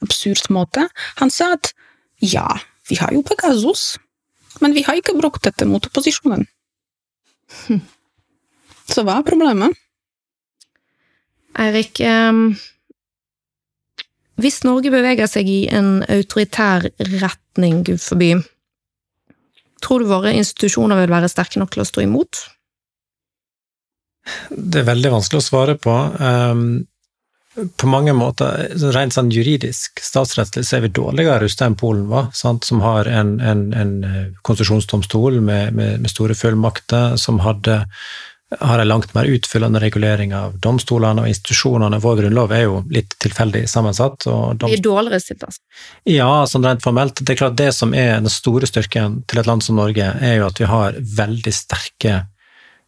absurd måte. Han sa at ja, vi har jo Pegasus, men vi har ikke brukt dette mot opposisjonen. Hm. Så hva er problemet? Eirik, hvis Norge beveger seg i en autoritær retning, gud forby, tror du våre institusjoner vil være sterke nok til å stå imot? Det er veldig vanskelig å svare på. På mange måter, rent sånn juridisk, statsrettslig, så er vi dårligere rusta enn Polen var, sant? som har en, en, en konsesjonsdomstol med, med, med, store fullmakter, som hadde, har en langt mer utfyllende regulering av domstolene og institusjonene. Vår grunnlov er jo litt tilfeldig sammensatt. vi er dårligere stilt, altså? Ja, sånn rent formelt. Det er klart det som er den store styrken til et land som Norge, er jo at vi har veldig sterke,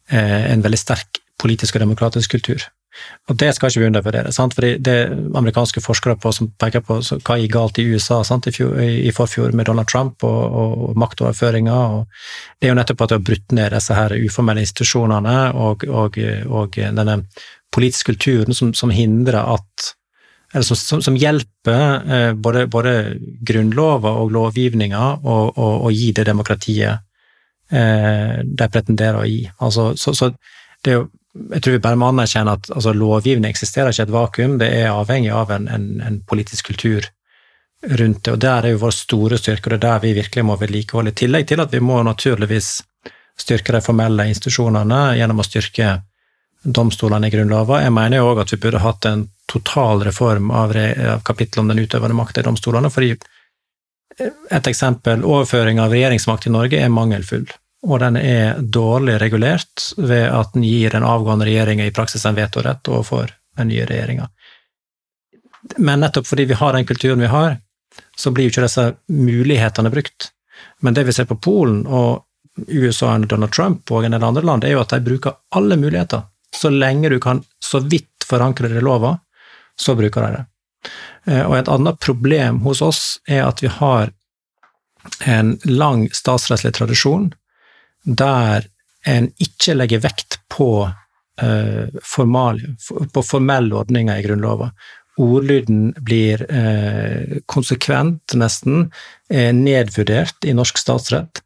eh, en veldig sterk politisk og demokratisk kultur. Og det skal ikke vi undervurdere. Sant? Fordi det amerikanske forskere på, som peker på hva gikk galt i USA sant? I, fjor, i, forfjor med Donald Trump og, og maktoverføringer. det er jo nettopp at de har brutt ned disse her uformelle institusjonene og, og, og denne politiske kulturen som, som hindrer at eller som, som, som hjelper eh, både, både grunnlover og lovgivninger å gi det demokratiet eh, de pretenderer å gi. Altså, så, så det er jo jeg tror vi bare må anerkjenne at altså, lovgivning eksisterer ikke i et vakuum, det er avhengig av en, en, en, politisk kultur rundt det. og Der er jo vår store styrke, og det er der vi virkelig må vedlikeholde. I tillegg til at vi må naturligvis styrke de formelle institusjonene gjennom å styrke domstolene i Grunnloven. Jeg mener jo òg at vi burde hatt en total reform av, av kapittelet om den utøvende makta i domstolene. fordi et eksempel, overføring av regjeringsmakt i Norge er mangelfull og den er dårlig regulert ved at den gir den avgående regjeringa i praksis en vetorett overfor den nye regjeringa. Men nettopp fordi vi har den kulturen vi har, så blir jo ikke disse mulighetene brukt. Men det vi ser på Polen og USA og Donald Trump og en del andre land, er jo at de bruker alle muligheter. Så lenge du kan så vidt forankre det i lova, så bruker de det. Eh, og et annet problem hos oss er at vi har en lang statsrettslig tradisjon der en ikke legger vekt på, eh, formal, på formelle ordninger i Grunnloven. Ordlyden blir eh, konsekvent, nesten, uh, nedvurdert i norsk statsrett.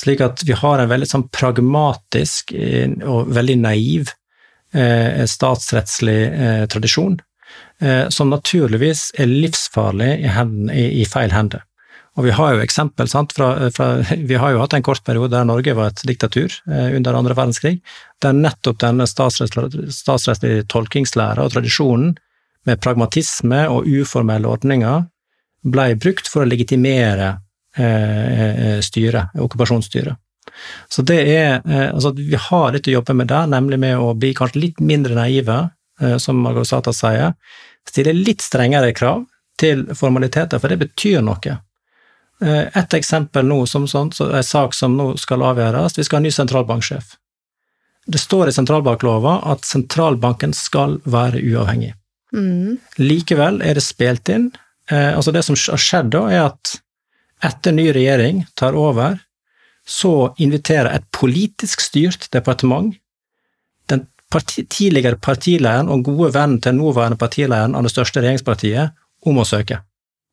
Slik at vi har en veldig sånn pragmatisk og veldig naiv statsrettslig tradisjon, som naturligvis er livsfarlig i, hendene, i, i feil hender. Og vi har jo eksempel, sant, fra, fra, vi har jo hatt en kort periode der Norge var et diktatur eh, under andre verdenskrig, der nettopp denne statsrettslige tolkingslæra og tradisjonen med pragmatisme og uformelle ordninger ble brukt for å legitimere eh, eh styret, okkupasjonsstyret. Så det er, eh, altså Vi har litt å jobbe med der, nemlig med å bli kanskje litt mindre naive, eh, som Margot Sata sier. Stille litt strengere krav til formaliteter, for det betyr noe. Eh, et eksempel nå som sånt, så en sak som nå skal avgjøres, vi skal ha ny sentralbanksjef. Det står i sentralbanklova at sentralbanken skal være uavhengig. Mm. Likevel er det spilt inn. Eh, altså Det som har skjedd da, er at etter ny regjering tar over, så inviterer et politisk styrt departement den parti, tidligere partilederen og gode vennen til nåværende partilederen av det største regjeringspartiet om å søke.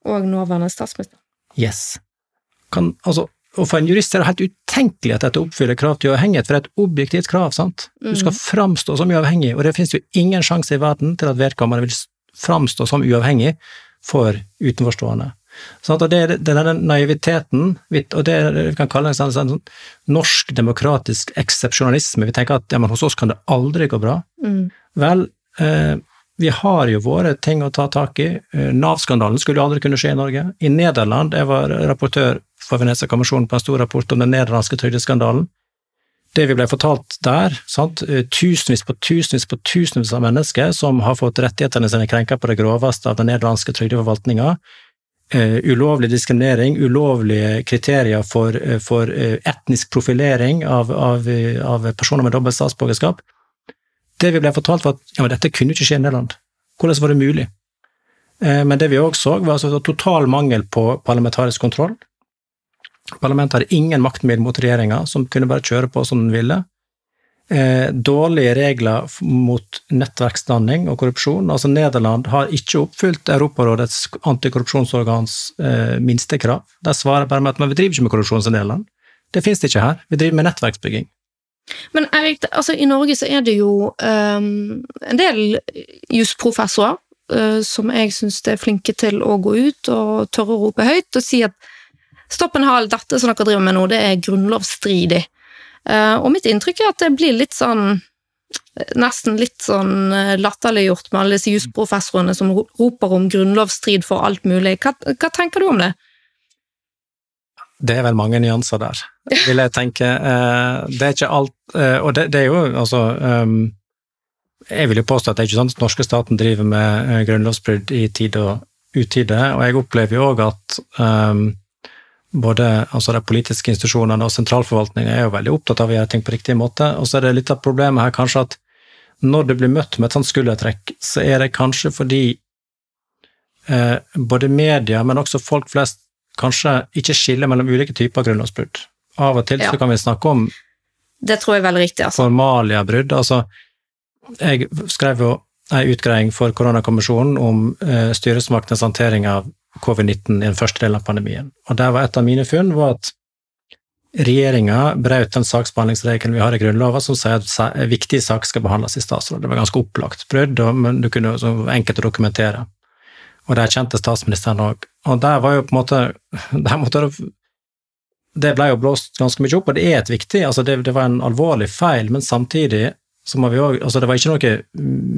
Og nåværende statsminister. Yes. Kan, altså, og for en jurist er det helt utenkelig at dette oppfyller krav til uavhengighet, for det er et objektivt krav, sant? Du skal mm. framstå som uavhengig, og det finnes jo ingen sjanse i verden til at vedkommende vil framstå som uavhengig for utenforstående. Sånn det er denne naiviteten, og det vi kan kalle en sånn, sånn, norsk demokratisk eksepsjonalisme. Vi tenker at ja, hos oss kan det aldri gå bra. Mm. Vel, eh, vi har jo våre ting å ta tak i. Eh, Nav-skandalen skulle jo aldri kunne skje i Norge. I Nederland, jeg var rapportør for Venezia-kommisjonen på en stor rapport om den nederlandske trygdeskandalen. Det vi ble fortalt der, sant? tusenvis på tusenvis på tusenvis av mennesker som har fått rettighetene sine krenket på det groveste av den nederlandske trygdeforvaltninga, Uh, ulovlig diskriminering, ulovlige kriterier for, uh, for etnisk profilering av, av, av, personer med dobbelt statsborgerskap. Det vi ble fortalt, var at ja, dette kunne ikke skje i Nederland. Hvordan var det mulig? men det vi òg så, var altså total mangel på parlamentarisk kontroll. Parlamentet hadde ingen maktmiddel mot regjeringa, som kunne bare kjøre på som den ville. Eh, dårlige regler mot nettverksdanning og korrupsjon. Altså Nederland har ikke oppfylt Europarådets antikorrupsjonsorgans eh, minstekrav. De svarer bare med at vi driver ikke med korrupsjon i Nederland. Det finnes det ikke her. Vi driver med nettverksbygging. Men Erik, altså, i Norge så er det jo um, en del jusprofessorer uh, som jeg syns er flinke til å gå ut og tørre å rope høyt og si at stopp en hal, dette som dere driver med nå, det er grunnlovsstridig. Uh, og mitt inntrykk er at det blir litt sånn Nesten litt sånn eh, latterliggjort med alle disse jusprofessorene som roper om grunnlovsstrid for alt mulig. Hva, hva, tenker du om det? Det er vel mange nyanser der, vil jeg tenke. Eh, det er ikke alt Og det, det er jo altså ehm, Jeg vil jo påstå at det er ikke sånn at norske staten driver med grunnlovsbrudd i tid og utide, og jeg opplever jo òg at um, både altså de politiske institusjonene og sentralforvaltningen er jo veldig opptatt av å gjøre ting på riktig måte. Og så er det litt av problemet her kanskje at når du blir møtt med et sånt skuldertrekk, så er det kanskje fordi eh, både media, men også folk flest, kanskje ikke skille mellom ulike typer grunnlovsbrudd. Av og til ja. så kan vi snakke om Det tror jeg er veldig riktig, altså. Formaliabrudd. Altså, jeg skrev jo en utgreiing for koronakommisjonen om eh, styresmaktenes håndtering av covid-19 i den første delen av pandemien. Og der var Et av mine funn var at regjeringa brøt den saksbehandlingsregelen vi har i Grunnloven som sier at viktige saker skal behandles i statsråd. Det var ganske opplagt brudd, men du kunne så enkelt dokumentere. Og det erkjente statsministeren òg. Og der var jo på en måte der måtte det, det ble jo blåst ganske mye opp, og det er et viktig altså det, det var en alvorlig feil, men samtidig så må vi òg Altså, det var ikke noe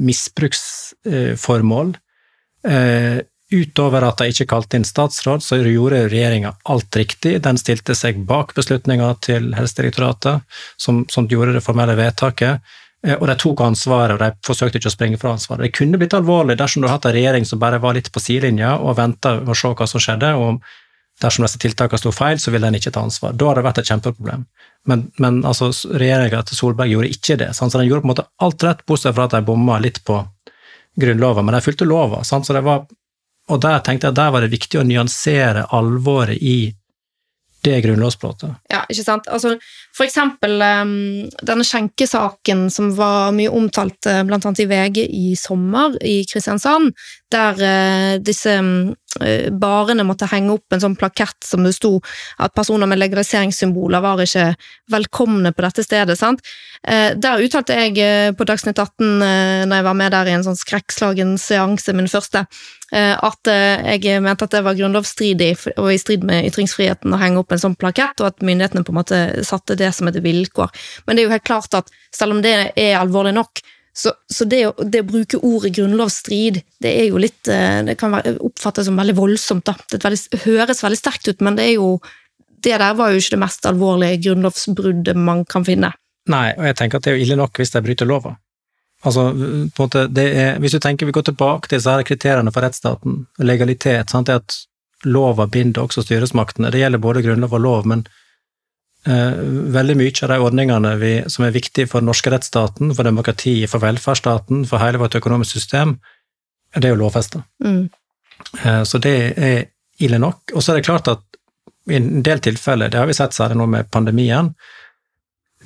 misbruksformål. Eh, Utover at de ikke kalte inn statsråd, så gjorde regjeringa alt riktig. Den stilte seg bak beslutninga til Helsedirektoratet, som, som, gjorde det formelle vedtaket. Eh, og de tok ansvaret, og de forsøkte ikke å springe fra ansvaret. Det kunne blitt alvorlig dersom du hadde hatt en regjering som bare var litt på sidelinja og venta og se hva som skjedde. og Dersom disse tiltakene sto feil, så ville en ikke ta ansvar. Da hadde det vært et kjempeproblem. Men, men altså, regjeringa til Solberg gjorde ikke det. Sant? Så den gjorde på en måte alt rett, bortsett fra at de bomma litt på Grunnloven, men de fulgte lova. Så og der tenkte jeg at der var det viktig å nyansere alvoret i det grunnlovsbruddet. Ja, ikke sant. Altså, for eksempel um, denne skjenkesaken som var mye omtalt uh, blant annet i VG i sommer i Kristiansand, der uh, disse um, barene måtte henge opp en sånn plakett som det sto at personer med legaliseringssymboler var ikke velkomne på dette stedet. sant? Uh, der uttalte jeg på Dagsnytt 18, når jeg var med der i en sånn skrekkslagen seanse, min første, at jeg mente at det var grunnlovsstridig og i strid med ytringsfriheten å henge opp en sånn plakett, og at myndighetene på en måte satte det som et vilkår. Men det er jo helt klart at selv om det er alvorlig nok, så, så det, å, det, å, bruke ordet grunnlovsstrid, det er jo litt eh, Det kan oppfattes som veldig voldsomt, da. Det veldig, høres veldig sterkt ut, men det er jo Det der var jo ikke det mest alvorlige grunnlovsbruddet man kan finne. Nei, og jeg tenker at det er jo ille nok hvis de bryter lova. Altså, på en måte, det er, Hvis du tenker vi går tilbake til disse her kriteriene for rettsstaten, legalitet, sant, det at lova binder også styresmaktene. Det gjelder både grunnlov og lov, men Eh, veldig mye av de ordningene vi, som er viktige for den norske rettsstaten, for demokratiet, for velferdsstaten, for hele vårt økonomiske system, det er jo lovfesta. Mm. Eh, så det er ille nok. Og så er det klart at i en del tilfeller, det har vi sett særlig nå med pandemien,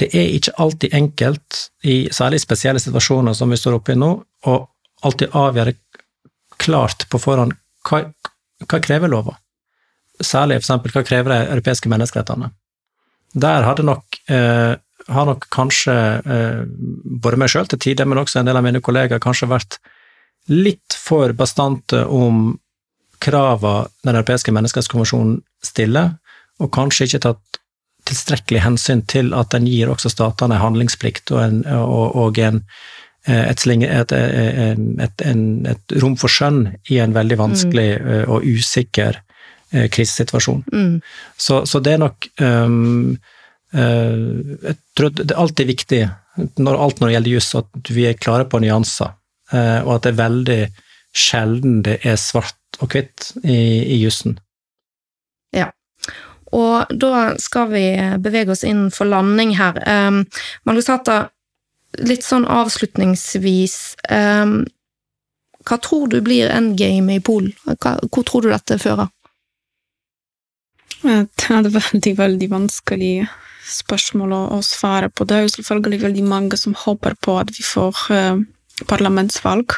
det er ikke alltid enkelt, i særlig spesielle situasjoner som vi står oppe i nå, å alltid avgjøre klart på forhånd hva, hva krever lova. Særlig eksempel hva krever de europeiske menneskerettene der hadde nok, eh, har nok kanskje eh, både meg sjøl til tider, men også en del av mine kollegaer kanskje vært litt for bastante om krava Den europeiske menneskerettskonvensjonen stiller, og kanskje ikke tatt tilstrekkelig hensyn til at den gir også statene handlingsplikt og, en, og, og en, et, et, et, et, et, rom for skjønn i en veldig vanskelig mm. Eh, og usikker Eh, krisesituasjon. Mm. Så, så, det er nok um, Jeg tror det er alltid viktig, når, alt når det gjelder juss, at vi er klare på nyanser. Og at det er veldig sjelden det er svart og hvitt i, i jussen. Og da skal vi bevege oss inn for landing her. Um, Margusata, litt sånn avslutningsvis um, Hva tror du blir endgame i Polen? Hvor tror du dette fører? Det er veldig, veldig vanskelig spørsmål å, svare på. Det er jo selvfølgelig veldig mange som håper på at vi får uh, parlamentsvalg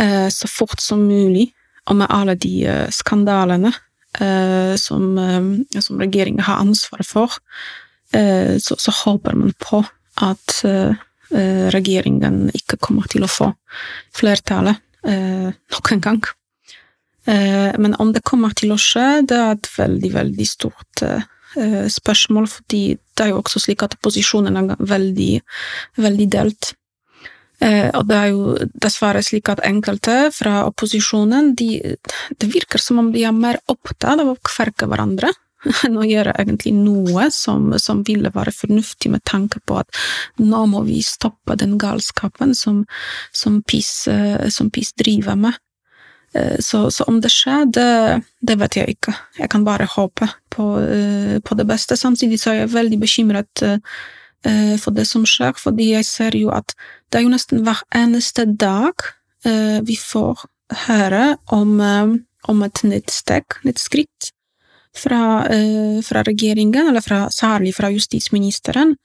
uh, så fort som mulig, og med alle de uh, skandalene som, som regjeringen har ansvaret for, så, så, håper man på at regjeringen ikke kommer til å få flertallet noen gang. Eh, men om det kommer til å skje, det er et veldig, veldig stort eh, spørsmål, fordi det er jo også slik at posisjonen er veldig, veldig delt. Eh, og det er jo dessverre slik at enkelte fra opposisjonen de, Det virker som om de er mer opptatt av å kverke hverandre enn å gjøre egentlig noe som, som, ville være fornuftig med tanke på at nå må vi stoppe den galskapen som, som, PiS, som PiS driver med. Eh, så, så, om det skjer, det, det, vet jeg ikke. Jeg kan bare håpe på, eh, på, det beste. Samtidig så er jeg veldig bekymret eh, for det som skjer, fordi jeg ser jo at det er jo nesten hver eneste dag vi får høre om, om et nytt steg, nytt skritt, fra, fra regjeringen, eller fra, særlig fra justisministeren.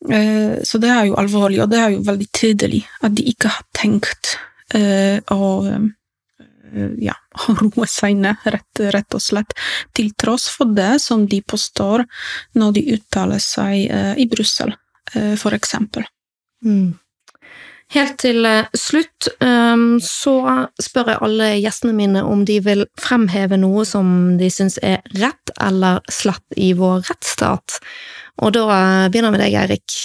Så det er jo alvorlig, og det er jo veldig tydelig at de ikke har tenkt å Eh, ja, roe seg ned, rett, rett, og slett, til tross for det som de påstår når de uttaler seg eh, i Brussel, eh, for eksempel. Mm. Helt til slutt ehm, så spør jeg alle gjestene mine om de vil fremheve noe som de syns er rett eller slett i vår rettsstat. Og da begynner vi med deg, Eirik.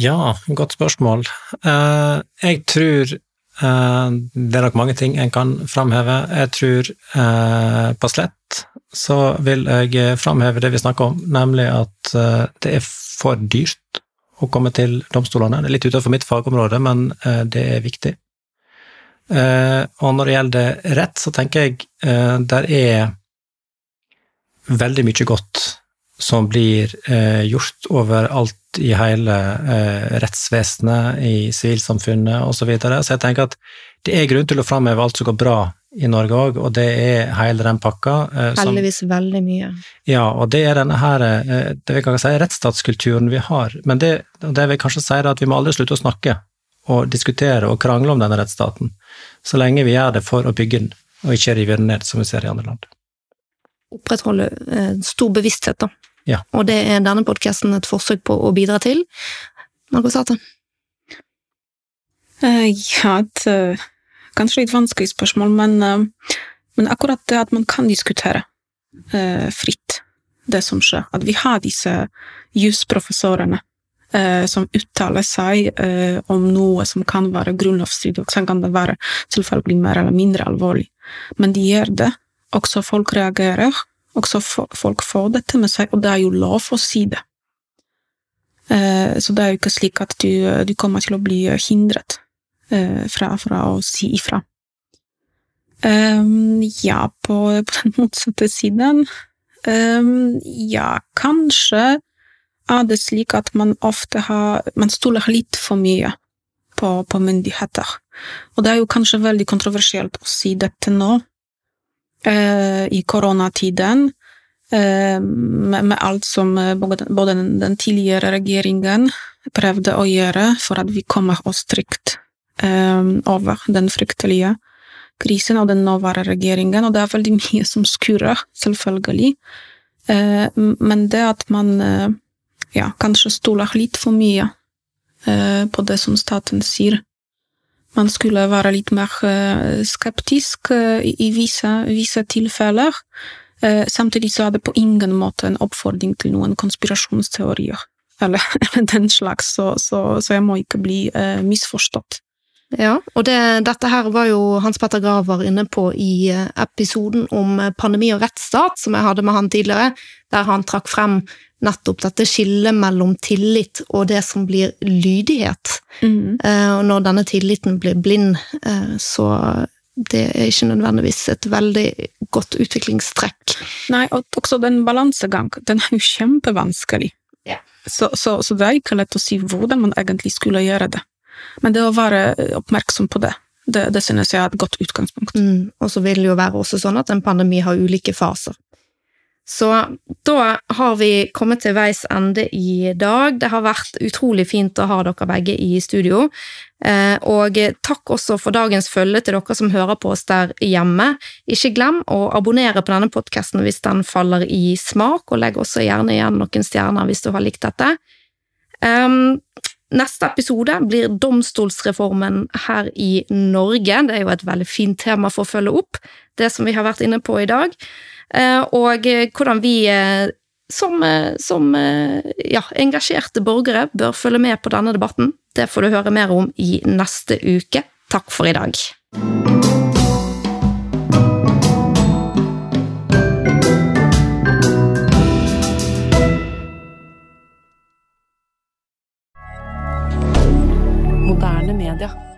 Ja, godt spørsmål. Jeg tror Eh, det er nok mange ting en kan framheve. Jeg tror eh, på slett så vil jeg framheve det vi snakker om, nemlig at eh, det er for dyrt å komme til domstolene. Det er litt utenfor mitt fagområde, men det er viktig. Og når det gjelder rett, så tenker jeg der er veldig mye godt som blir gjort overalt i hele eh, rettsvesenet, i sivilsamfunnet osv. Så, videre. så jeg tenker at det er grunn til å framheve alt som går bra i Norge òg, og det er hele den pakka. Eh, Heldigvis veldig mye. Ja, og det er denne her, eh, det vi kan si, rettsstatskulturen vi har. Men det, det vil kanskje si at vi må aldri slutte å snakke og diskutere og krangle om denne rettsstaten, så lenge vi gjør det for å bygge den, og ikke rive den ned, som vi ser i andre land. Opprettholde eh, stor bevissthet, da. Ja. Og det er denne podkasten et forsøk på å bidra til. Margot Sate? Uh, ja, et uh, kanskje litt vanskelig spørsmål, men, uh, men, akkurat det at man kan diskutere fritt det som skjer, at vi har disse jusprofessorene som uttaler seg om noe som kan være grunnlovsstridig, og så kan det være selvfølgelig mer eller mindre alvorlig, men de gjør det, også folk reagerer, også folk får dette med seg, og det er jo lov å si det. Eh, så det er jo ikke slik at du, du kommer til å bli hindret eh, fra, fra å si ifra. Um, ja, på, på, den motsatte siden um, Ja, kanskje er det slik at man ofte har Man stoler litt for mye på, på myndigheter. Og det er jo kanskje veldig kontroversielt å si dette nå, i koronatiden, eh, med, alt som eh, både den, tidligere regjeringen prøvde å gjøre for at vi kommer oss trygt over den fryktelige krisen og den nåværende regjeringen, og det er veldig mye som skurrer, selvfølgelig. Men det at man ja, kanskje stoler litt for mye på det som staten sier, man skulle være litt mer eh, skeptisk eh, i visse, visse tilfeller. Eh, samtidig så er det på ingen måte en oppfordring til noen konspirasjonsteorier, eller, eller den slags, så, så, så, jeg må ikke bli misforstått Ja, og det, dette her var jo Hans Petter Graver inne på i eh, episoden om eh, pandemi og rettsstat, som jeg hadde med han tidligere, der han trakk frem nettopp dette skillet mellom tillit og det som blir lydighet. Mm. Eh, Og når denne tilliten blir blind, eh, så det er ikke nødvendigvis et veldig godt utviklingstrekk. Nei, og også den balansegang, den er jo kjempevanskelig. Ja. Så, så, så det er ikke lett å si hvordan man egentlig skulle gjøre det. Men det å være oppmerksom på det, det, det synes jeg er et godt utgangspunkt. Mm, og så vil det jo være også sånn at en pandemi har ulike faser. Så da har vi kommet til veis ende i dag. Det har vært utrolig fint å ha dere begge i studio. Eh, og takk også for dagens følge til dere som hører på oss der hjemme. Ikke glem å abonnere på denne podkasten hvis den faller i smak, og legg også gjerne igjen noen stjerner hvis du har likt dette. Neste episode blir domstolsreformen her i Norge. Det er jo et veldig fint tema for å følge opp, det som vi har vært inne på i dag. Eh, Og eh, hvordan vi eh, som, som ja, engasjerte borgere bør følge med på denne debatten. Det får du høre mer om i neste uke. Takk for i dag. dire